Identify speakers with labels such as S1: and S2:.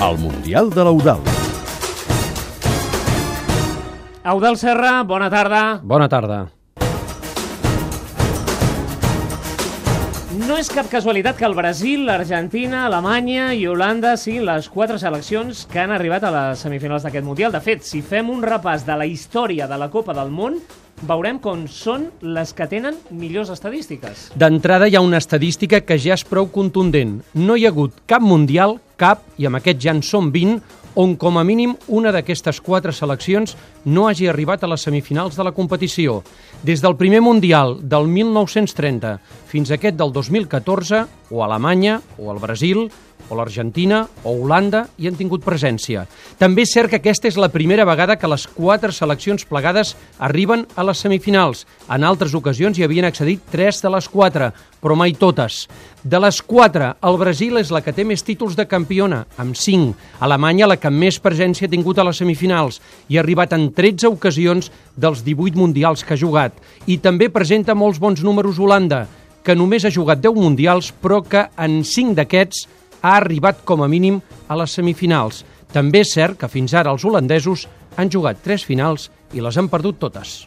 S1: al Mundial de l'Eudal.
S2: Eudal Serra, bona tarda.
S3: Bona tarda.
S2: No és cap casualitat que el Brasil, l'Argentina, Alemanya i Holanda siguin les quatre seleccions que han arribat a les semifinals d'aquest Mundial. De fet, si fem un repàs de la història de la Copa del Món, veurem com són les que tenen millors estadístiques.
S3: D'entrada hi ha una estadística que ja és prou contundent. No hi ha hagut cap Mundial, cap, i amb aquest ja en són 20, on com a mínim una d'aquestes quatre seleccions no hagi arribat a les semifinals de la competició. Des del primer Mundial del 1930 fins aquest del 2014, o Alemanya, o el Brasil, o l'Argentina o Holanda hi han tingut presència. També és cert que aquesta és la primera vegada que les quatre seleccions plegades arriben a les semifinals. En altres ocasions hi havien accedit tres de les quatre, però mai totes. De les quatre, el Brasil és la que té més títols de campiona, amb cinc. Alemanya la que més presència ha tingut a les semifinals i ha arribat en 13 ocasions dels 18 mundials que ha jugat. I també presenta molts bons números Holanda, que només ha jugat 10 mundials, però que en 5 d'aquests ha arribat com a mínim a les semifinals. També és cert que fins ara els holandesos han jugat tres finals i les han perdut totes.